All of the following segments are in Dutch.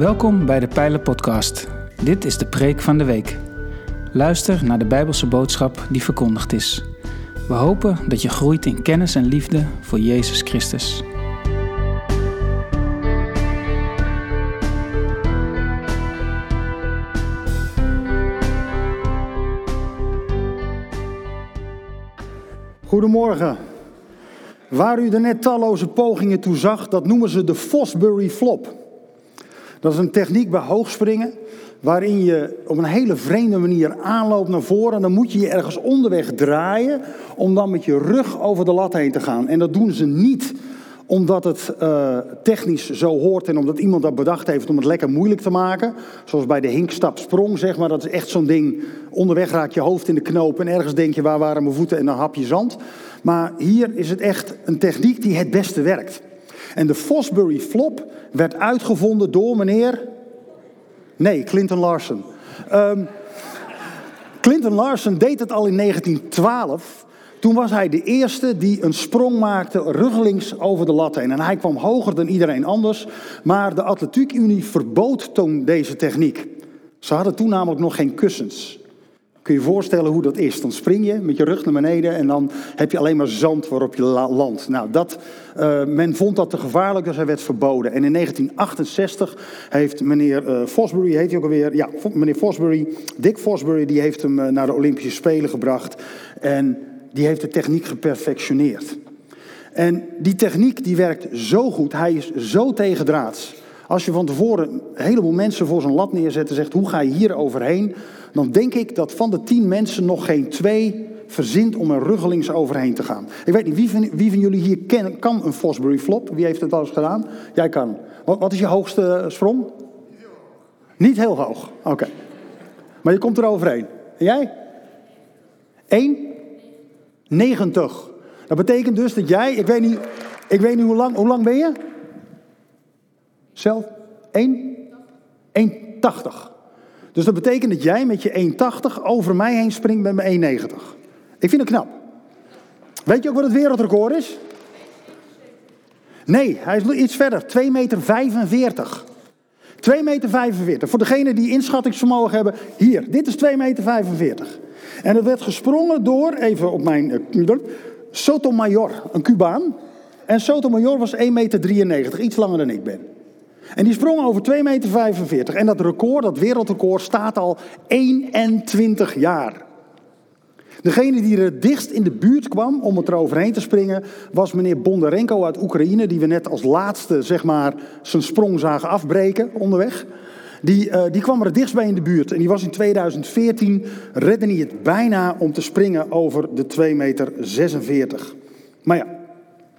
Welkom bij de Pijlen Podcast. Dit is de preek van de week. Luister naar de Bijbelse boodschap die verkondigd is. We hopen dat je groeit in kennis en liefde voor Jezus Christus. Goedemorgen. Waar u er net talloze pogingen toe zag, dat noemen ze de Fosbury Flop. Dat is een techniek bij hoogspringen waarin je op een hele vreemde manier aanloopt naar voren. En dan moet je je ergens onderweg draaien om dan met je rug over de lat heen te gaan. En dat doen ze niet omdat het uh, technisch zo hoort en omdat iemand dat bedacht heeft om het lekker moeilijk te maken. Zoals bij de hinkstap sprong, zeg maar. Dat is echt zo'n ding. Onderweg raak je hoofd in de knoop en ergens denk je waar waren mijn voeten en dan hap je zand. Maar hier is het echt een techniek die het beste werkt. En de Fosbury Flop werd uitgevonden door meneer. Nee, Clinton Larson. Um, Clinton Larson deed het al in 1912. Toen was hij de eerste die een sprong maakte ruggelings over de lat heen. En hij kwam hoger dan iedereen anders. Maar de Atletiekunie verbood toen deze techniek. Ze hadden toen namelijk nog geen kussens. Kun je je voorstellen hoe dat is? Dan spring je met je rug naar beneden en dan heb je alleen maar zand waarop je landt. Nou, dat, uh, men vond dat te gevaarlijk, dus hij werd verboden. En in 1968 heeft meneer uh, Fosbury, heet hij ook alweer, ja, meneer Fosbury, Dick Fosbury, die heeft hem uh, naar de Olympische Spelen gebracht. En die heeft de techniek geperfectioneerd. En die techniek die werkt zo goed, hij is zo tegendraads. Als je van tevoren een heleboel mensen voor zo'n lat neerzet en zegt hoe ga je hier overheen, dan denk ik dat van de tien mensen nog geen twee verzint om er ruggelings overheen te gaan. Ik weet niet, wie van, wie van jullie hier kan een Fosbury flop? Wie heeft het al eens gedaan? Jij kan. Wat, wat is je hoogste sprong? Niet heel hoog. Oké. Maar je komt er overheen. En jij? 1? 90. Dat betekent dus dat jij, ik weet niet, ik weet niet hoe lang, hoe lang ben je? Zelf? 1? 1,80. Dus dat betekent dat jij met je 1,80 over mij heen springt met mijn 1,90. Ik vind het knap. Weet je ook wat het wereldrecord is? Nee, hij is iets verder. 2,45 meter. 45. 2,45 meter. Voor degenen die inschattingsvermogen hebben, hier, dit is 2,45 meter. En het werd gesprongen door, even op mijn uh, Sotomayor, een Cubaan. En Sotomayor was 1,93 meter, iets langer dan ik ben. En die sprong over 2,45 meter. En dat record, dat wereldrecord, staat al 21 jaar. Degene die er dichtst in de buurt kwam om het eroverheen te springen, was meneer Bondarenko uit Oekraïne, die we net als laatste, zeg maar, zijn sprong zagen afbreken onderweg. Die, uh, die kwam er dichtst bij in de buurt. En die was in 2014, redde hij het bijna om te springen over de 2,46 meter. Maar ja,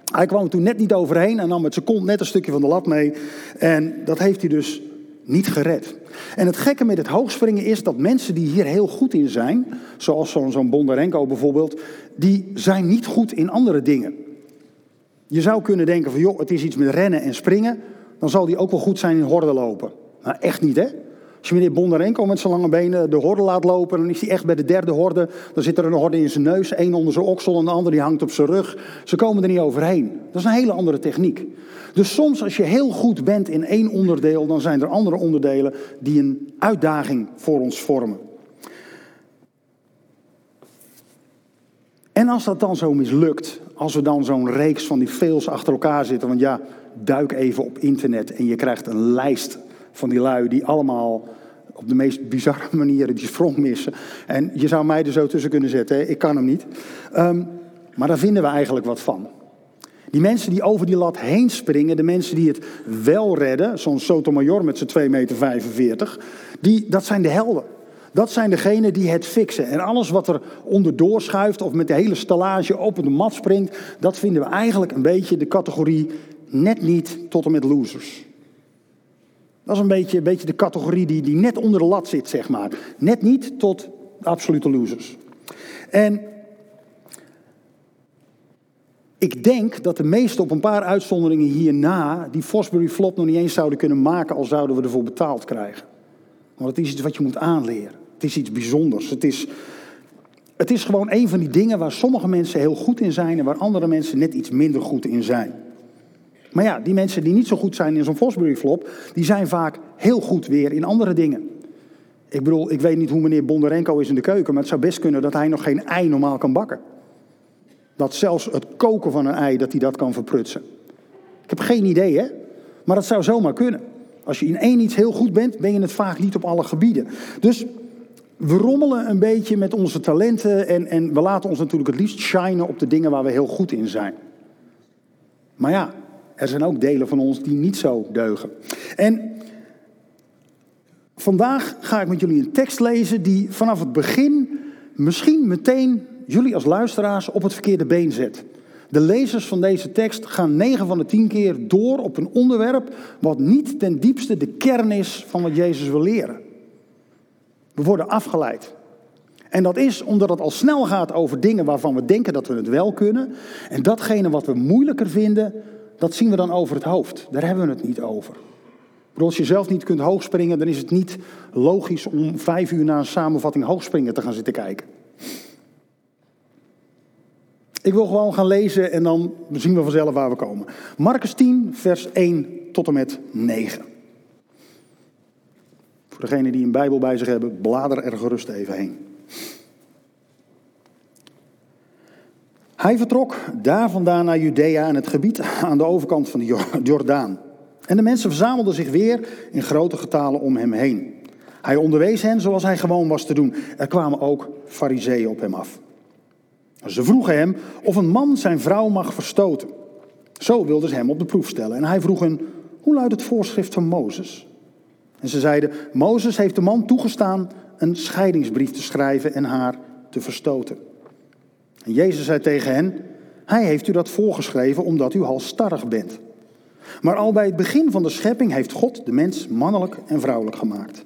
hij kwam toen net niet overheen en nam met zijn kont net een stukje van de lat mee. En dat heeft hij dus niet gered. En het gekke met het hoogspringen is dat mensen die hier heel goed in zijn, zoals zo'n zo Bondarenko bijvoorbeeld, die zijn niet goed in andere dingen. Je zou kunnen denken van joh, het is iets met rennen en springen, dan zal die ook wel goed zijn in horden lopen. Nou, echt niet hè. Als je meneer Bondarenko met zijn lange benen de horde laat lopen, dan is hij echt bij de derde horde. Dan zit er een horde in zijn neus, één onder zijn oksel en de ander die hangt op zijn rug. Ze komen er niet overheen. Dat is een hele andere techniek. Dus soms als je heel goed bent in één onderdeel, dan zijn er andere onderdelen die een uitdaging voor ons vormen. En als dat dan zo mislukt, als we dan zo'n reeks van die fails achter elkaar zitten, want ja, duik even op internet en je krijgt een lijst van die lui die allemaal op de meest bizarre manieren die sprong missen. En je zou mij er zo tussen kunnen zetten, hè? ik kan hem niet. Um, maar daar vinden we eigenlijk wat van. Die mensen die over die lat heen springen, de mensen die het wel redden, zo'n Sotomayor met zijn 2,45 meter, die, dat zijn de helden. Dat zijn degenen die het fixen. En alles wat er onderdoor schuift of met de hele stallage op de mat springt, dat vinden we eigenlijk een beetje de categorie net niet tot en met losers. Dat is een beetje, beetje de categorie die, die net onder de lat zit, zeg maar. Net niet tot absolute losers. En ik denk dat de meesten op een paar uitzonderingen hierna die Fosbury Flop nog niet eens zouden kunnen maken, al zouden we ervoor betaald krijgen. Want het is iets wat je moet aanleren. Het is iets bijzonders. Het is, het is gewoon een van die dingen waar sommige mensen heel goed in zijn en waar andere mensen net iets minder goed in zijn. Maar ja, die mensen die niet zo goed zijn in zo'n Fosbury flop, die zijn vaak heel goed weer in andere dingen. Ik bedoel, ik weet niet hoe meneer Bondarenko is in de keuken, maar het zou best kunnen dat hij nog geen ei normaal kan bakken. Dat zelfs het koken van een ei, dat hij dat kan verprutsen. Ik heb geen idee, hè? Maar dat zou zomaar kunnen. Als je in één iets heel goed bent, ben je het vaak niet op alle gebieden. Dus we rommelen een beetje met onze talenten en, en we laten ons natuurlijk het liefst shinen op de dingen waar we heel goed in zijn. Maar ja, er zijn ook delen van ons die niet zo deugen. En vandaag ga ik met jullie een tekst lezen die vanaf het begin misschien meteen jullie als luisteraars op het verkeerde been zet. De lezers van deze tekst gaan 9 van de 10 keer door op een onderwerp wat niet ten diepste de kern is van wat Jezus wil leren. We worden afgeleid. En dat is omdat het al snel gaat over dingen waarvan we denken dat we het wel kunnen. En datgene wat we moeilijker vinden, dat zien we dan over het hoofd. Daar hebben we het niet over. Als je zelf niet kunt hoogspringen, dan is het niet logisch om vijf uur na een samenvatting hoogspringen te gaan zitten kijken. Ik wil gewoon gaan lezen en dan zien we vanzelf waar we komen. Marcus 10, vers 1 tot en met 9. Voor degenen die een Bijbel bij zich hebben, blader er gerust even heen. Hij vertrok daar vandaan naar Judea en het gebied aan de overkant van de Jordaan. En de mensen verzamelden zich weer in grote getalen om hem heen. Hij onderwees hen zoals hij gewoon was te doen. Er kwamen ook fariseeën op hem af. Ze vroegen hem of een man zijn vrouw mag verstoten. Zo wilden ze hem op de proef stellen. En hij vroeg hen, hoe luidt het voorschrift van Mozes? En ze zeiden, Mozes heeft de man toegestaan een scheidingsbrief te schrijven en haar te verstoten. En Jezus zei tegen hen, hij heeft u dat voorgeschreven omdat u halstarrig bent. Maar al bij het begin van de schepping heeft God de mens mannelijk en vrouwelijk gemaakt.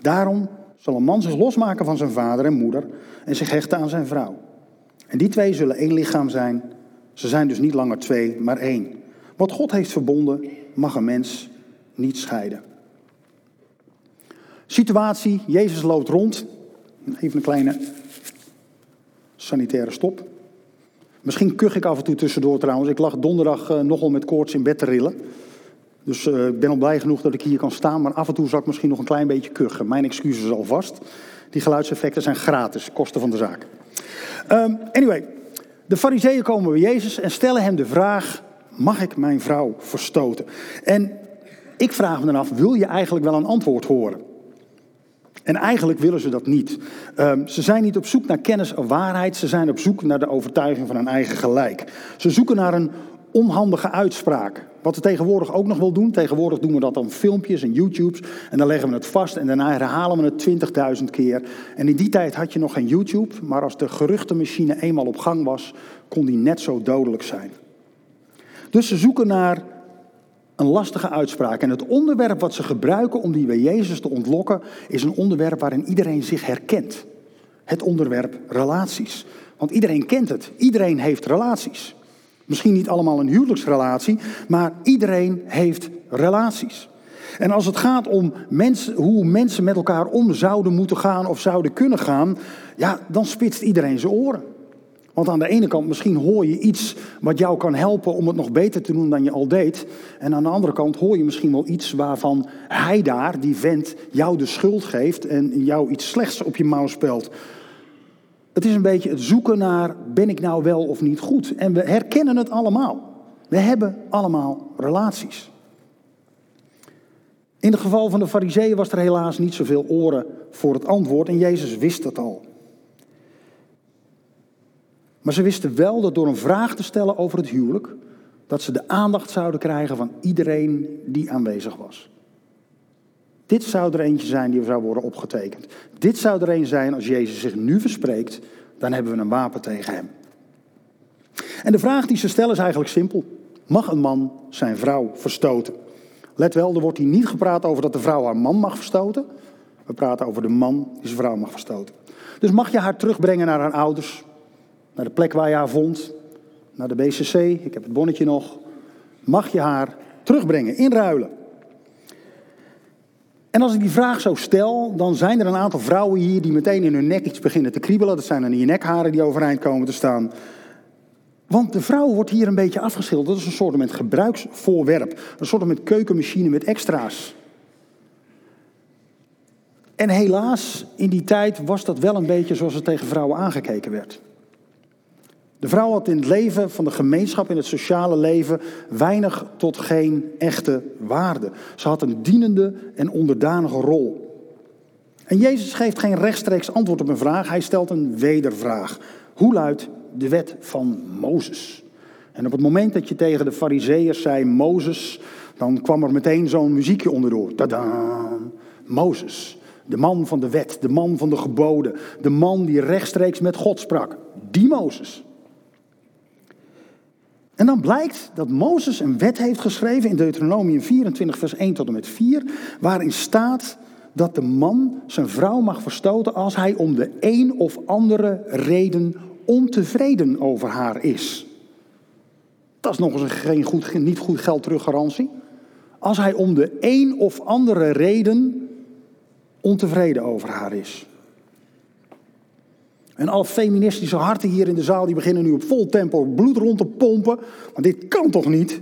Daarom zal een man zich losmaken van zijn vader en moeder en zich hechten aan zijn vrouw. En die twee zullen één lichaam zijn. Ze zijn dus niet langer twee, maar één. Wat God heeft verbonden, mag een mens niet scheiden. Situatie, Jezus loopt rond. Even een kleine sanitaire stop. Misschien kuch ik af en toe tussendoor trouwens. Ik lag donderdag uh, nogal met koorts in bed te rillen. Dus uh, ik ben al blij genoeg dat ik hier kan staan. Maar af en toe zal ik misschien nog een klein beetje kuchen. Mijn excuses alvast. Die geluidseffecten zijn gratis, kosten van de zaak. Um, anyway, de fariseeën komen bij Jezus en stellen hem de vraag... mag ik mijn vrouw verstoten? En ik vraag me dan af, wil je eigenlijk wel een antwoord horen? En eigenlijk willen ze dat niet. Um, ze zijn niet op zoek naar kennis of waarheid, ze zijn op zoek naar de overtuiging van hun eigen gelijk. Ze zoeken naar een onhandige uitspraak. Wat we tegenwoordig ook nog wel doen. Tegenwoordig doen we dat dan filmpjes en YouTubes. En dan leggen we het vast en daarna herhalen we het 20.000 keer. En in die tijd had je nog geen YouTube. Maar als de geruchtenmachine eenmaal op gang was, kon die net zo dodelijk zijn. Dus ze zoeken naar een lastige uitspraak. En het onderwerp wat ze gebruiken om die bij Jezus te ontlokken, is een onderwerp waarin iedereen zich herkent. Het onderwerp relaties. Want iedereen kent het. Iedereen heeft relaties. Misschien niet allemaal een huwelijksrelatie, maar iedereen heeft relaties. En als het gaat om mensen, hoe mensen met elkaar om zouden moeten gaan of zouden kunnen gaan, ja, dan spitst iedereen zijn oren. Want aan de ene kant misschien hoor je iets wat jou kan helpen om het nog beter te doen dan je al deed. En aan de andere kant hoor je misschien wel iets waarvan hij daar, die vent, jou de schuld geeft en jou iets slechts op je mouw spelt. Het is een beetje het zoeken naar, ben ik nou wel of niet goed? En we herkennen het allemaal. We hebben allemaal relaties. In het geval van de fariseeën was er helaas niet zoveel oren voor het antwoord en Jezus wist dat al. Maar ze wisten wel dat door een vraag te stellen over het huwelijk, dat ze de aandacht zouden krijgen van iedereen die aanwezig was. Dit zou er eentje zijn die zou worden opgetekend. Dit zou er een zijn als Jezus zich nu verspreekt, dan hebben we een wapen tegen hem. En de vraag die ze stellen is eigenlijk simpel. Mag een man zijn vrouw verstoten? Let wel, er wordt hier niet gepraat over dat de vrouw haar man mag verstoten. We praten over de man die zijn vrouw mag verstoten. Dus mag je haar terugbrengen naar haar ouders, naar de plek waar je haar vond, naar de BCC, ik heb het bonnetje nog. Mag je haar terugbrengen, inruilen? En als ik die vraag zo stel, dan zijn er een aantal vrouwen hier die meteen in hun nek iets beginnen te kriebelen. Dat zijn dan die nekharen die overeind komen te staan. Want de vrouw wordt hier een beetje afgeschilderd. Dat is een soort met gebruiksvoorwerp. Een soort met keukenmachine met extra's. En helaas, in die tijd was dat wel een beetje zoals er tegen vrouwen aangekeken werd. De vrouw had in het leven van de gemeenschap, in het sociale leven, weinig tot geen echte waarde. Ze had een dienende en onderdanige rol. En Jezus geeft geen rechtstreeks antwoord op een vraag, hij stelt een wedervraag. Hoe luidt de wet van Mozes? En op het moment dat je tegen de fariseeërs zei Mozes, dan kwam er meteen zo'n muziekje onderdoor. Tada! Mozes, de man van de wet, de man van de geboden, de man die rechtstreeks met God sprak. Die Mozes. En dan blijkt dat Mozes een wet heeft geschreven in Deuteronomium 24, vers 1 tot en met 4, waarin staat dat de man zijn vrouw mag verstoten als hij om de een of andere reden ontevreden over haar is. Dat is nog eens een geen goed, niet goed geld teruggarantie. Als hij om de een of andere reden ontevreden over haar is. En alle feministische harten hier in de zaal die beginnen nu op vol tempo bloed rond te pompen. Maar dit kan toch niet?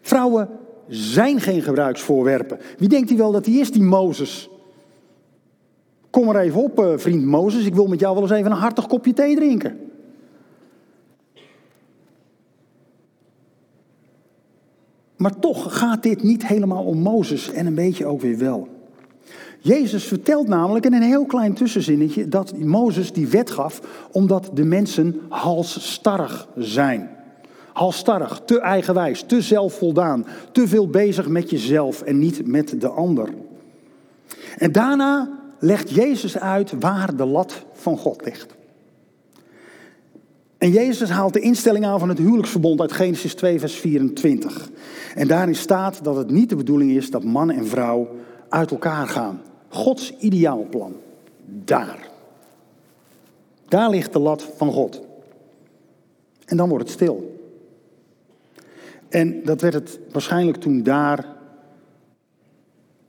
Vrouwen zijn geen gebruiksvoorwerpen. Wie denkt hij wel dat hij is, die Mozes? Kom er even op, eh, vriend Mozes. Ik wil met jou wel eens even een hartig kopje thee drinken. Maar toch gaat dit niet helemaal om Mozes en een beetje ook weer wel. Jezus vertelt namelijk in een heel klein tussenzinnetje dat Mozes die wet gaf omdat de mensen halsstarrig zijn. Halsstarrig, te eigenwijs, te zelfvoldaan, te veel bezig met jezelf en niet met de ander. En daarna legt Jezus uit waar de lat van God ligt. En Jezus haalt de instelling aan van het huwelijksverbond uit Genesis 2, vers 24. En daarin staat dat het niet de bedoeling is dat man en vrouw uit elkaar gaan. Gods ideaalplan. Daar. Daar ligt de lat van God. En dan wordt het stil. En dat werd het waarschijnlijk toen daar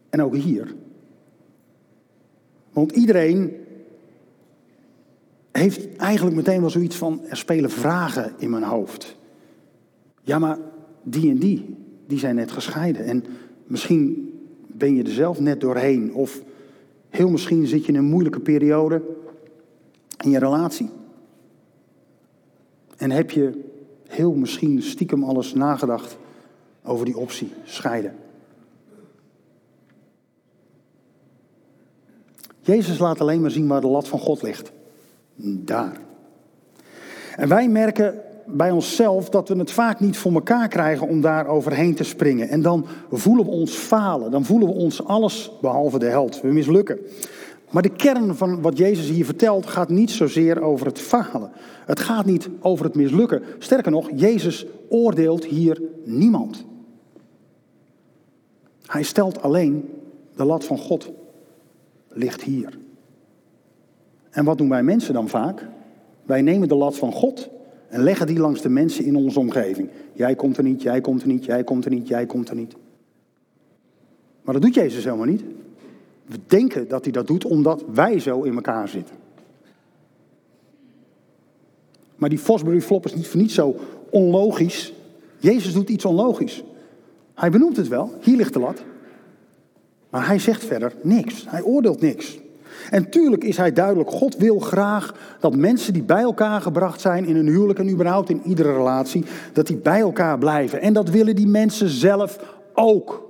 en ook hier. Want iedereen heeft eigenlijk meteen wel zoiets van, er spelen vragen in mijn hoofd. Ja, maar die en die, die zijn net gescheiden. En misschien ben je er zelf net doorheen. Of heel misschien zit je in een moeilijke periode in je relatie. En heb je heel misschien stiekem alles nagedacht over die optie, scheiden. Jezus laat alleen maar zien waar de lat van God ligt. Daar. En wij merken bij onszelf dat we het vaak niet voor elkaar krijgen om daar overheen te springen. En dan voelen we ons falen. Dan voelen we ons alles behalve de held. We mislukken. Maar de kern van wat Jezus hier vertelt gaat niet zozeer over het falen. Het gaat niet over het mislukken. Sterker nog, Jezus oordeelt hier niemand. Hij stelt alleen de lat van God ligt hier. En wat doen wij mensen dan vaak? Wij nemen de lat van God en leggen die langs de mensen in onze omgeving. Jij komt er niet, jij komt er niet, jij komt er niet, jij komt er niet. Maar dat doet Jezus helemaal niet. We denken dat hij dat doet omdat wij zo in elkaar zitten. Maar die Fosbury flop is niet voor niet zo onlogisch. Jezus doet iets onlogisch. Hij benoemt het wel, hier ligt de lat. Maar hij zegt verder niks. Hij oordeelt niks. En tuurlijk is hij duidelijk, God wil graag dat mensen die bij elkaar gebracht zijn in een huwelijk en überhaupt in iedere relatie, dat die bij elkaar blijven. En dat willen die mensen zelf ook.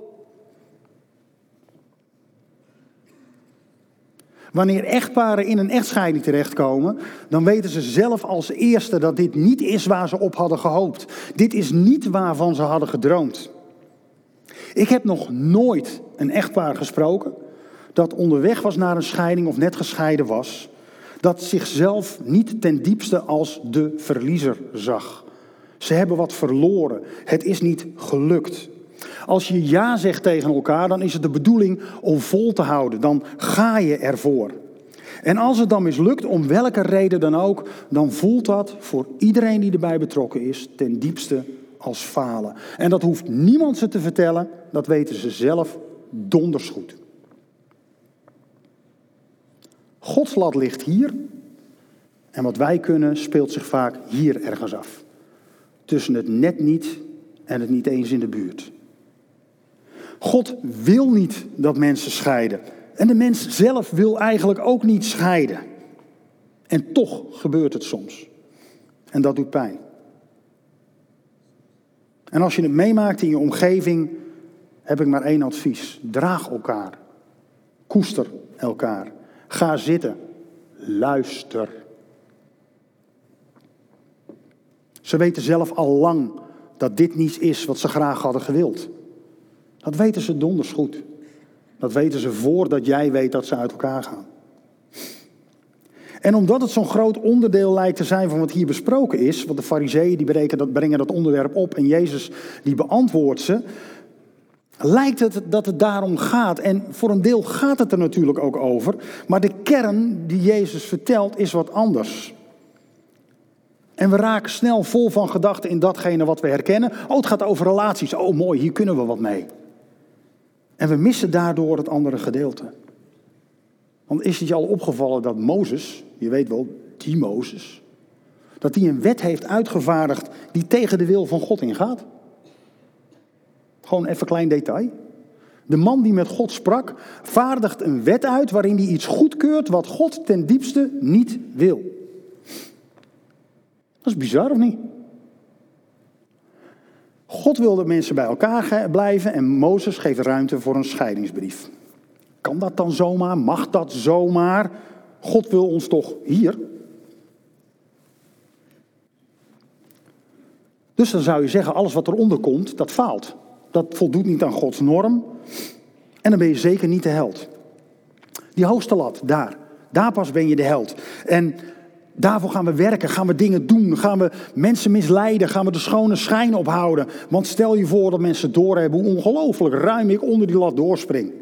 Wanneer echtparen in een echtscheiding terechtkomen, dan weten ze zelf als eerste dat dit niet is waar ze op hadden gehoopt. Dit is niet waarvan ze hadden gedroomd. Ik heb nog nooit een echtpaar gesproken dat onderweg was naar een scheiding of net gescheiden was, dat zichzelf niet ten diepste als de verliezer zag. Ze hebben wat verloren. Het is niet gelukt. Als je ja zegt tegen elkaar, dan is het de bedoeling om vol te houden. Dan ga je ervoor. En als het dan mislukt, om welke reden dan ook, dan voelt dat voor iedereen die erbij betrokken is ten diepste als falen. En dat hoeft niemand ze te vertellen, dat weten ze zelf donders goed. Gods lat ligt hier en wat wij kunnen speelt zich vaak hier ergens af. tussen het net niet en het niet eens in de buurt. God wil niet dat mensen scheiden. En de mens zelf wil eigenlijk ook niet scheiden. En toch gebeurt het soms. En dat doet pijn. En als je het meemaakt in je omgeving, heb ik maar één advies. Draag elkaar. Koester elkaar. Ga zitten. Luister. Ze weten zelf al lang dat dit niets is wat ze graag hadden gewild. Dat weten ze donders goed. Dat weten ze voordat jij weet dat ze uit elkaar gaan. En omdat het zo'n groot onderdeel lijkt te zijn van wat hier besproken is, want de fariseeën die brengen dat, brengen dat onderwerp op en Jezus die beantwoordt ze, lijkt het dat het daarom gaat. En voor een deel gaat het er natuurlijk ook over, maar de kern die Jezus vertelt is wat anders. En we raken snel vol van gedachten in datgene wat we herkennen. Oh, het gaat over relaties. Oh, mooi, hier kunnen we wat mee. En we missen daardoor het andere gedeelte. Want is het je al opgevallen dat Mozes, je weet wel, die Mozes, dat hij een wet heeft uitgevaardigd die tegen de wil van God ingaat? Gewoon even een klein detail. De man die met God sprak, vaardigt een wet uit waarin hij iets goedkeurt wat God ten diepste niet wil. Dat is bizar of niet? God wil dat mensen bij elkaar blijven en Mozes geeft ruimte voor een scheidingsbrief. Kan dat dan zomaar? Mag dat zomaar? God wil ons toch hier? Dus dan zou je zeggen, alles wat eronder komt, dat faalt. Dat voldoet niet aan Gods norm. En dan ben je zeker niet de held. Die hoogste lat, daar. Daar pas ben je de held. En daarvoor gaan we werken, gaan we dingen doen, gaan we mensen misleiden, gaan we de schone schijn ophouden. Want stel je voor dat mensen doorhebben hoe ongelooflijk ruim ik onder die lat doorspring.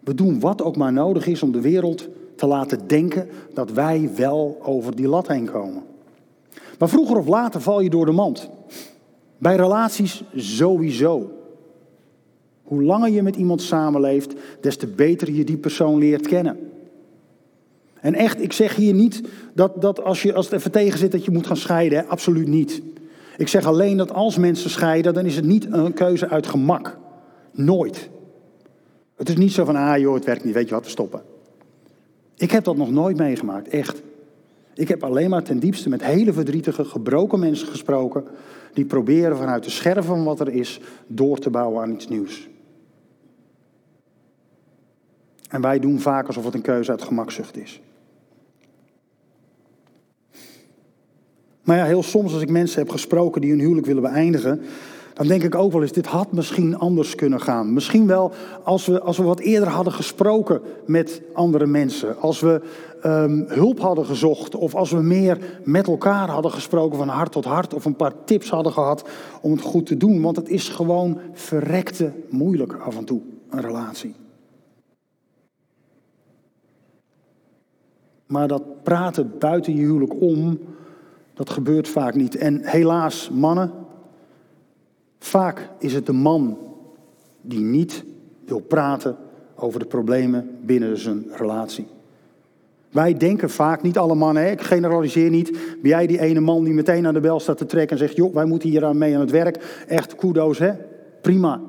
We doen wat ook maar nodig is om de wereld te laten denken dat wij wel over die lat heen komen. Maar vroeger of later val je door de mand. Bij relaties sowieso. Hoe langer je met iemand samenleeft, des te beter je die persoon leert kennen. En echt, ik zeg hier niet dat, dat als, je, als het even tegen zit dat je moet gaan scheiden. Absoluut niet. Ik zeg alleen dat als mensen scheiden, dan is het niet een keuze uit gemak. Nooit. Het is niet zo van, ah joh, het werkt niet, weet je wat, we stoppen. Ik heb dat nog nooit meegemaakt, echt. Ik heb alleen maar ten diepste met hele verdrietige, gebroken mensen gesproken. Die proberen vanuit de scherven van wat er is door te bouwen aan iets nieuws. En wij doen vaak alsof het een keuze uit gemakzucht is. Maar ja, heel soms als ik mensen heb gesproken die hun huwelijk willen beëindigen, dan denk ik ook wel eens, dit had misschien anders kunnen gaan. Misschien wel als we, als we wat eerder hadden gesproken met andere mensen. Als we um, hulp hadden gezocht. Of als we meer met elkaar hadden gesproken van hart tot hart. Of een paar tips hadden gehad om het goed te doen. Want het is gewoon verrekte moeilijk af en toe, een relatie. Maar dat praten buiten je huwelijk om, dat gebeurt vaak niet. En helaas, mannen, Vaak is het de man die niet wil praten over de problemen binnen zijn relatie. Wij denken vaak, niet alle mannen, ik generaliseer niet. Ben jij die ene man die meteen aan de bel staat te trekken en zegt: joh, wij moeten hier aan mee aan het werk. Echt kudo's, hè? Prima.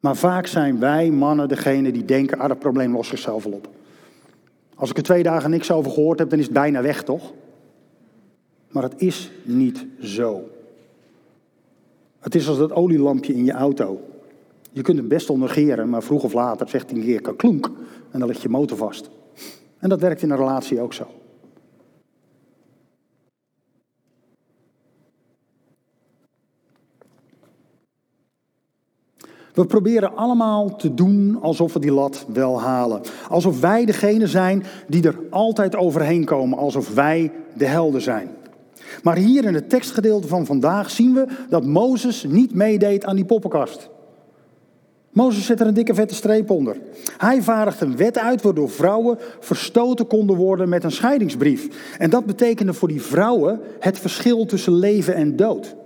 Maar vaak zijn wij mannen degene die denken: ah, dat probleem lost zichzelf wel op. Als ik er twee dagen niks over gehoord heb, dan is het bijna weg, toch? Maar het is niet zo. Het is als dat olielampje in je auto. Je kunt het best ondergeren, maar vroeg of later zegt hij een keer kaklonk en dan ligt je motor vast. En dat werkt in een relatie ook zo. We proberen allemaal te doen alsof we die lat wel halen. Alsof wij degene zijn die er altijd overheen komen. Alsof wij de helden zijn. Maar hier in het tekstgedeelte van vandaag zien we dat Mozes niet meedeed aan die poppenkast. Mozes zet er een dikke vette streep onder. Hij vaardigt een wet uit waardoor vrouwen verstoten konden worden met een scheidingsbrief. En dat betekende voor die vrouwen het verschil tussen leven en dood.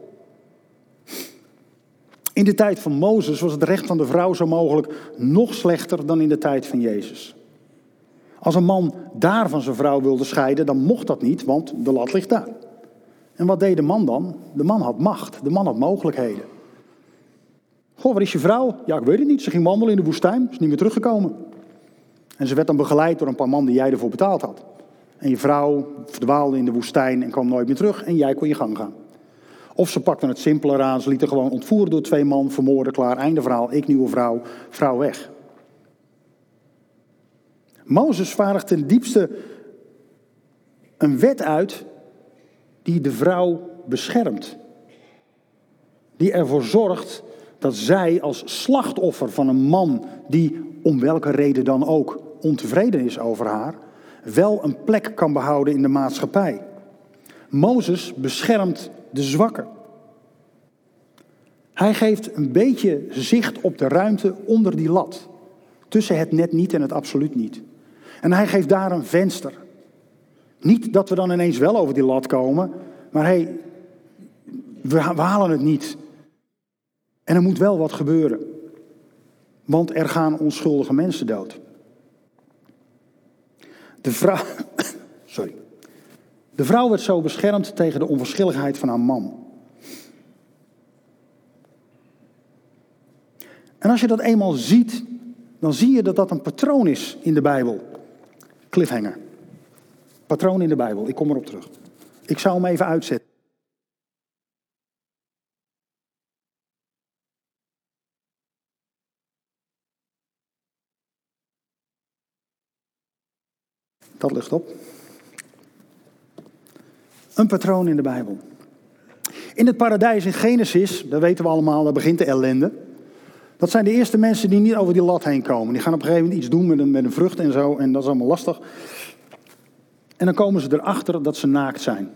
In de tijd van Mozes was het recht van de vrouw zo mogelijk nog slechter dan in de tijd van Jezus. Als een man daar van zijn vrouw wilde scheiden, dan mocht dat niet, want de lat ligt daar. En wat deed de man dan? De man had macht, de man had mogelijkheden. Goh, waar is je vrouw? Ja, ik weet het niet. Ze ging wandelen in de woestijn, is niet meer teruggekomen. En ze werd dan begeleid door een paar man die jij ervoor betaald had. En je vrouw verdwaalde in de woestijn en kwam nooit meer terug en jij kon je gang gaan. Of ze pakten het simpeler aan, ze lieten gewoon ontvoeren door twee man, vermoorden, klaar, einde verhaal, ik nieuwe vrouw, vrouw weg. Mozes vaardigt ten diepste een wet uit die de vrouw beschermt. Die ervoor zorgt dat zij als slachtoffer van een man die om welke reden dan ook ontevreden is over haar, wel een plek kan behouden in de maatschappij. Mozes beschermt de zwakken. Hij geeft een beetje zicht op de ruimte onder die lat. Tussen het net niet en het absoluut niet. En hij geeft daar een venster. Niet dat we dan ineens wel over die lat komen, maar hey, we halen het niet. En er moet wel wat gebeuren. Want er gaan onschuldige mensen dood. De vrouw, sorry. De vrouw werd zo beschermd tegen de onverschilligheid van haar man. En als je dat eenmaal ziet, dan zie je dat dat een patroon is in de Bijbel. Cliffhanger. Patroon in de Bijbel, ik kom erop terug. Ik zou hem even uitzetten. Dat ligt op. Een patroon in de Bijbel. In het paradijs in Genesis, dat weten we allemaal, daar begint de ellende. Dat zijn de eerste mensen die niet over die lat heen komen. Die gaan op een gegeven moment iets doen met een, met een vrucht en zo, en dat is allemaal lastig. En dan komen ze erachter dat ze naakt zijn.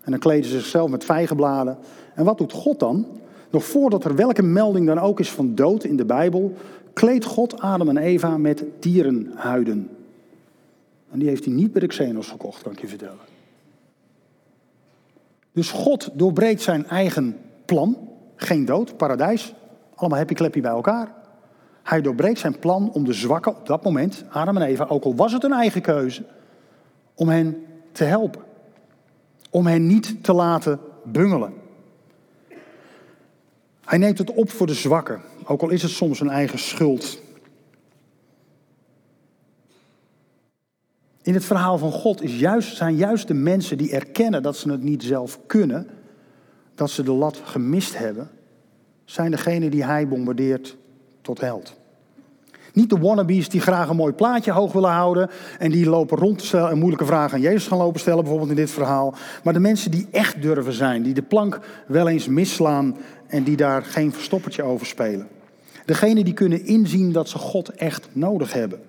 En dan kleden ze zichzelf met vijgenbladen. En wat doet God dan? Nog voordat er welke melding dan ook is van dood in de Bijbel, kleedt God Adam en Eva met dierenhuiden. En die heeft hij niet bij de Xenos gekocht, kan ik je vertellen. Dus God doorbreekt zijn eigen plan. Geen dood, paradijs. Allemaal happy clappy bij elkaar. Hij doorbreekt zijn plan om de zwakken op dat moment, Adam en Eva, ook al was het een eigen keuze, om hen te helpen. Om hen niet te laten bungelen. Hij neemt het op voor de zwakken, ook al is het soms een eigen schuld. In het verhaal van God is juist, zijn juist de mensen die erkennen dat ze het niet zelf kunnen, dat ze de lat gemist hebben, zijn degenen die hij bombardeert tot held. Niet de wannabes die graag een mooi plaatje hoog willen houden en die lopen rond te stellen en moeilijke vragen aan Jezus gaan lopen stellen, bijvoorbeeld in dit verhaal. Maar de mensen die echt durven zijn, die de plank wel eens misslaan en die daar geen verstoppertje over spelen. Degenen die kunnen inzien dat ze God echt nodig hebben.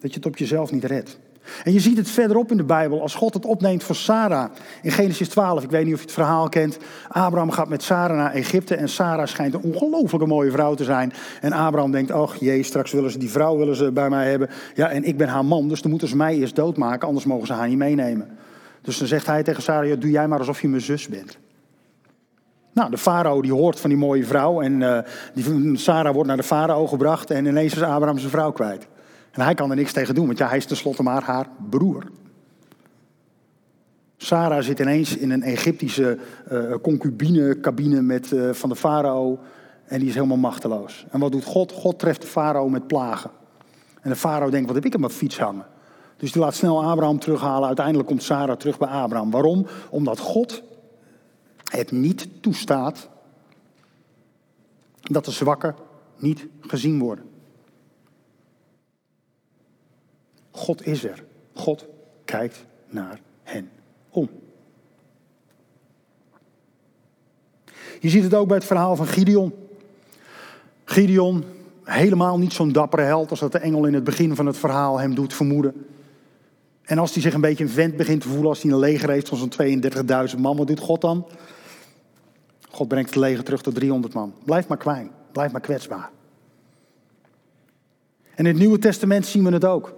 Dat je het op jezelf niet redt. En je ziet het verderop in de Bijbel, als God het opneemt voor Sarah. In Genesis 12, ik weet niet of je het verhaal kent. Abraham gaat met Sarah naar Egypte en Sarah schijnt een ongelooflijke mooie vrouw te zijn. En Abraham denkt, ach jee, straks willen ze die vrouw willen ze bij mij hebben. Ja, en ik ben haar man, dus dan moeten ze mij eerst doodmaken, anders mogen ze haar niet meenemen. Dus dan zegt hij tegen Sarah, ja, doe jij maar alsof je mijn zus bent. Nou, de farao die hoort van die mooie vrouw en uh, die, Sarah wordt naar de farao gebracht en ineens is Abraham zijn vrouw kwijt. En hij kan er niks tegen doen, want ja, hij is tenslotte maar haar broer. Sarah zit ineens in een Egyptische uh, concubine-cabine met, uh, van de farao. En die is helemaal machteloos. En wat doet God? God treft de farao met plagen. En de farao denkt, wat heb ik op mijn fiets hangen? Dus die laat snel Abraham terughalen. Uiteindelijk komt Sarah terug bij Abraham. Waarom? Omdat God het niet toestaat dat de zwakken niet gezien worden. God is er. God kijkt naar hen om. Je ziet het ook bij het verhaal van Gideon. Gideon, helemaal niet zo'n dappere held als dat de engel in het begin van het verhaal hem doet vermoeden. En als hij zich een beetje een vent begint te voelen, als hij een leger heeft van zo'n 32.000 man, wat doet God dan? God brengt het leger terug tot 300 man. Blijf maar klein, blijf maar kwetsbaar. En in het Nieuwe Testament zien we het ook.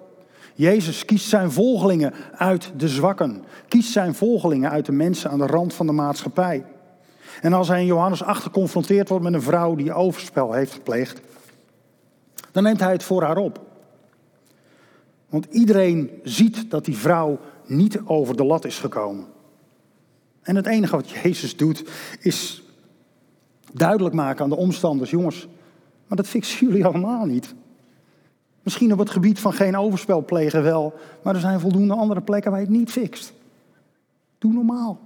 Jezus kiest zijn volgelingen uit de zwakken. Kiest zijn volgelingen uit de mensen aan de rand van de maatschappij. En als hij in Johannes 8 geconfronteerd wordt met een vrouw die overspel heeft gepleegd, dan neemt hij het voor haar op. Want iedereen ziet dat die vrouw niet over de lat is gekomen. En het enige wat Jezus doet is duidelijk maken aan de omstanders, jongens, maar dat fixen jullie allemaal niet. Misschien op het gebied van geen overspel plegen wel, maar er zijn voldoende andere plekken waar je het niet fixt. Doe normaal.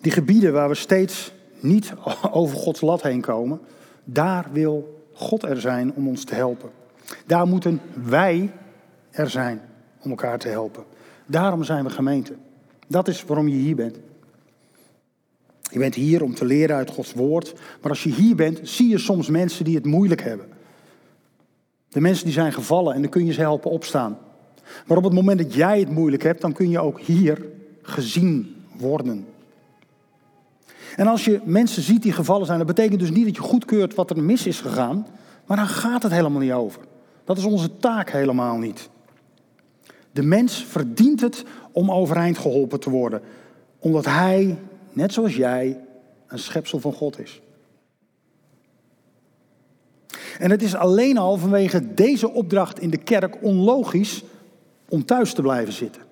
Die gebieden waar we steeds niet over Gods lat heen komen, daar wil God er zijn om ons te helpen. Daar moeten wij er zijn om elkaar te helpen. Daarom zijn we gemeente. Dat is waarom je hier bent. Je bent hier om te leren uit Gods woord. Maar als je hier bent, zie je soms mensen die het moeilijk hebben. De mensen die zijn gevallen en dan kun je ze helpen opstaan. Maar op het moment dat jij het moeilijk hebt, dan kun je ook hier gezien worden. En als je mensen ziet die gevallen zijn, dat betekent dus niet dat je goedkeurt wat er mis is gegaan. Maar dan gaat het helemaal niet over. Dat is onze taak helemaal niet. De mens verdient het om overeind geholpen te worden, omdat hij, net zoals jij, een schepsel van God is. En het is alleen al vanwege deze opdracht in de kerk onlogisch om thuis te blijven zitten.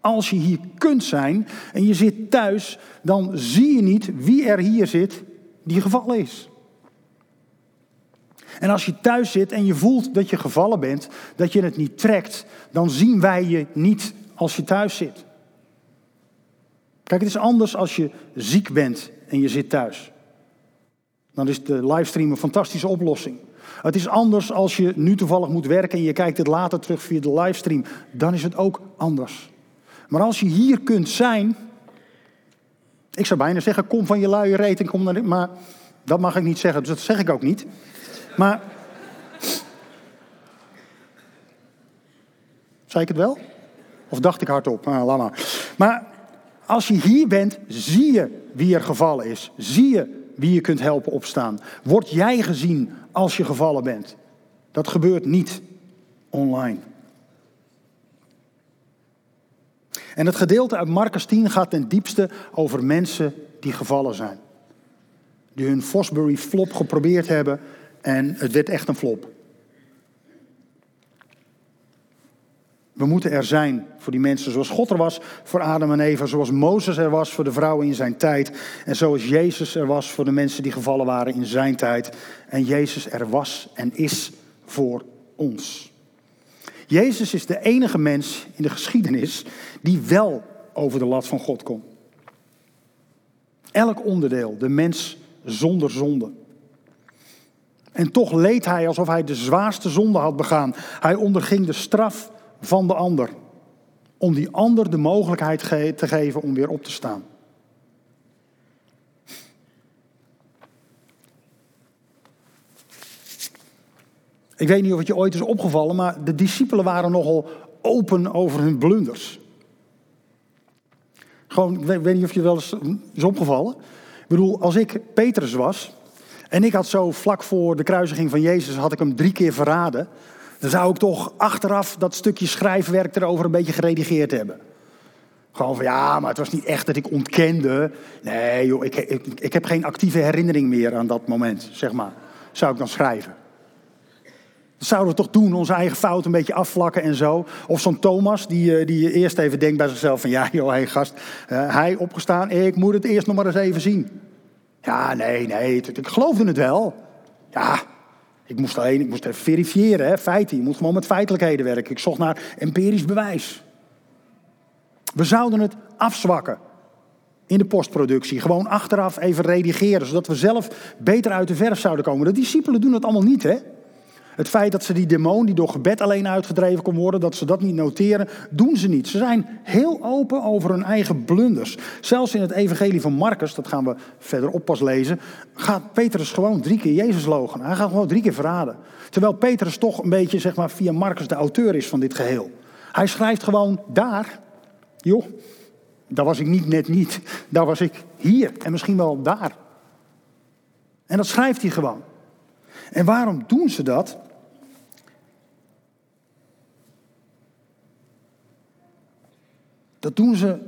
Als je hier kunt zijn en je zit thuis, dan zie je niet wie er hier zit die gevallen is. En als je thuis zit en je voelt dat je gevallen bent, dat je het niet trekt, dan zien wij je niet als je thuis zit. Kijk, het is anders als je ziek bent en je zit thuis. Dan is de livestream een fantastische oplossing. Het is anders als je nu toevallig moet werken en je kijkt het later terug via de livestream. Dan is het ook anders. Maar als je hier kunt zijn. Ik zou bijna zeggen: kom van je luie reet en kom naar. Maar dat mag ik niet zeggen, dus dat zeg ik ook niet. Maar. Zei ik het wel? Of dacht ik hardop? Ah, laat maar. Maar als je hier bent, zie je wie er gevallen is. Zie je wie je kunt helpen opstaan. Word jij gezien als je gevallen bent? Dat gebeurt niet online. En het gedeelte uit Marcus 10 gaat ten diepste over mensen die gevallen zijn. Die hun Fosbury flop geprobeerd hebben en het werd echt een flop. We moeten er zijn voor die mensen zoals God er was voor Adam en Eva, zoals Mozes er was voor de vrouwen in zijn tijd en zoals Jezus er was voor de mensen die gevallen waren in zijn tijd en Jezus er was en is voor ons. Jezus is de enige mens in de geschiedenis die wel over de lat van God komt. Elk onderdeel, de mens zonder zonde. En toch leed hij alsof hij de zwaarste zonde had begaan. Hij onderging de straf van de ander. Om die ander de mogelijkheid te geven om weer op te staan. Ik weet niet of het je ooit is opgevallen, maar de discipelen waren nogal open over hun blunders. Gewoon, ik weet niet of je wel eens is opgevallen. Ik bedoel, als ik Petrus was en ik had zo vlak voor de kruisiging van Jezus, had ik hem drie keer verraden. Dan zou ik toch achteraf dat stukje schrijfwerk erover een beetje geredigeerd hebben. Gewoon van ja, maar het was niet echt dat ik ontkende. Nee joh, ik, ik, ik heb geen actieve herinnering meer aan dat moment, zeg maar. Zou ik dan schrijven. Dat zouden we toch doen, onze eigen fout een beetje afvlakken en zo. Of zo'n Thomas, die, eh, die eerst even denkt bij zichzelf van... ja joh, hey gast, uh, hij opgestaan, ik moet het eerst nog maar eens even zien. Ja, nee, nee, ik geloofde het wel. Ja, ik moest alleen, ik moest even verifiëren, hè, feiten. Je moet gewoon met feitelijkheden werken. Ik zocht naar empirisch bewijs. We zouden het afzwakken in de postproductie. Gewoon achteraf even redigeren, zodat we zelf beter uit de verf zouden komen. De discipelen doen het allemaal niet, hè? Het feit dat ze die demon die door gebed alleen uitgedreven kon worden, dat ze dat niet noteren, doen ze niet. Ze zijn heel open over hun eigen blunders. Zelfs in het evangelie van Marcus, dat gaan we verderop pas lezen, gaat Petrus gewoon drie keer Jezus logen. Hij gaat gewoon drie keer verraden. Terwijl Petrus toch een beetje, zeg maar, via Marcus de auteur is van dit geheel. Hij schrijft gewoon daar, joh, daar was ik niet net niet, daar was ik hier en misschien wel daar. En dat schrijft hij gewoon. En waarom doen ze dat? Dat doen ze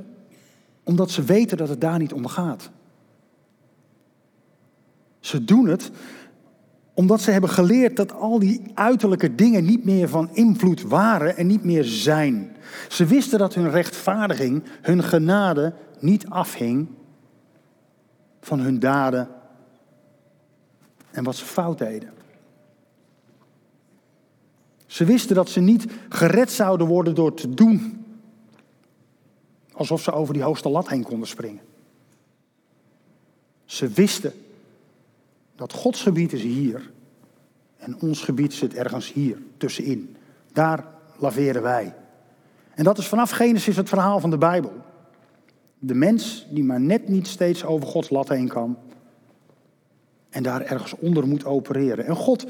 omdat ze weten dat het daar niet om gaat. Ze doen het omdat ze hebben geleerd dat al die uiterlijke dingen niet meer van invloed waren en niet meer zijn. Ze wisten dat hun rechtvaardiging, hun genade niet afhing van hun daden en wat ze fout deden. Ze wisten dat ze niet gered zouden worden door te doen alsof ze over die hoogste lat heen konden springen. Ze wisten dat Gods gebied is hier en ons gebied zit ergens hier, tussenin. Daar laveren wij. En dat is vanaf Genesis het verhaal van de Bijbel. De mens die maar net niet steeds over Gods lat heen kan. En daar ergens onder moet opereren. En God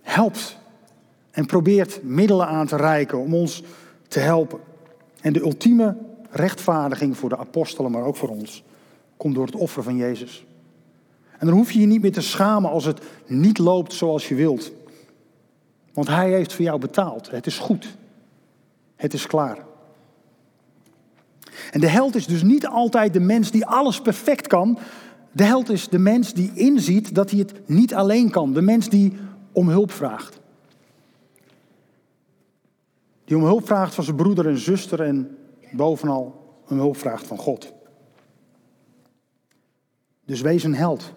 helpt en probeert middelen aan te reiken om ons te helpen. En de ultieme rechtvaardiging voor de apostelen, maar ook voor ons, komt door het offer van Jezus. En dan hoef je je niet meer te schamen als het niet loopt zoals je wilt. Want Hij heeft voor jou betaald. Het is goed. Het is klaar. En de held is dus niet altijd de mens die alles perfect kan. De held is de mens die inziet dat hij het niet alleen kan. De mens die om hulp vraagt. Die om hulp vraagt van zijn broeder en zuster en bovenal om hulp vraagt van God. Dus wees een held.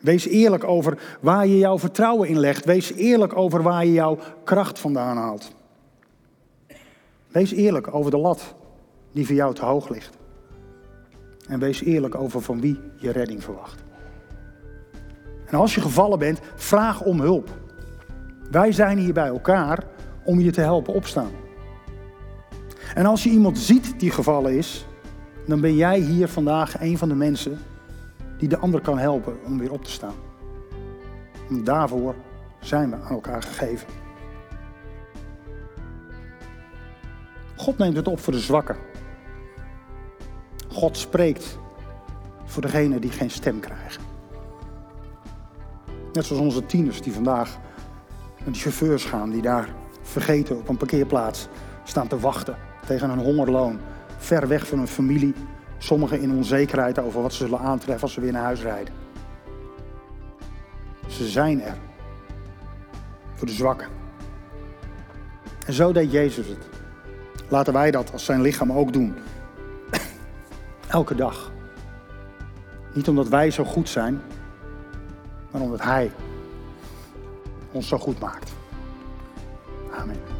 Wees eerlijk over waar je jouw vertrouwen in legt. Wees eerlijk over waar je jouw kracht vandaan haalt. Wees eerlijk over de lat die voor jou te hoog ligt. En wees eerlijk over van wie je redding verwacht. En als je gevallen bent, vraag om hulp. Wij zijn hier bij elkaar om je te helpen opstaan. En als je iemand ziet die gevallen is, dan ben jij hier vandaag een van de mensen die de ander kan helpen om weer op te staan. En daarvoor zijn we aan elkaar gegeven. God neemt het op voor de zwakken. God spreekt voor degenen die geen stem krijgen. Net zoals onze tieners die vandaag met de chauffeurs gaan, die daar vergeten op een parkeerplaats staan te wachten tegen een hongerloon, ver weg van hun familie, sommigen in onzekerheid over wat ze zullen aantreffen als ze weer naar huis rijden. Ze zijn er voor de zwakken. En zo deed Jezus het. Laten wij dat als zijn lichaam ook doen. Elke dag. Niet omdat wij zo goed zijn, maar omdat Hij ons zo goed maakt. Amen.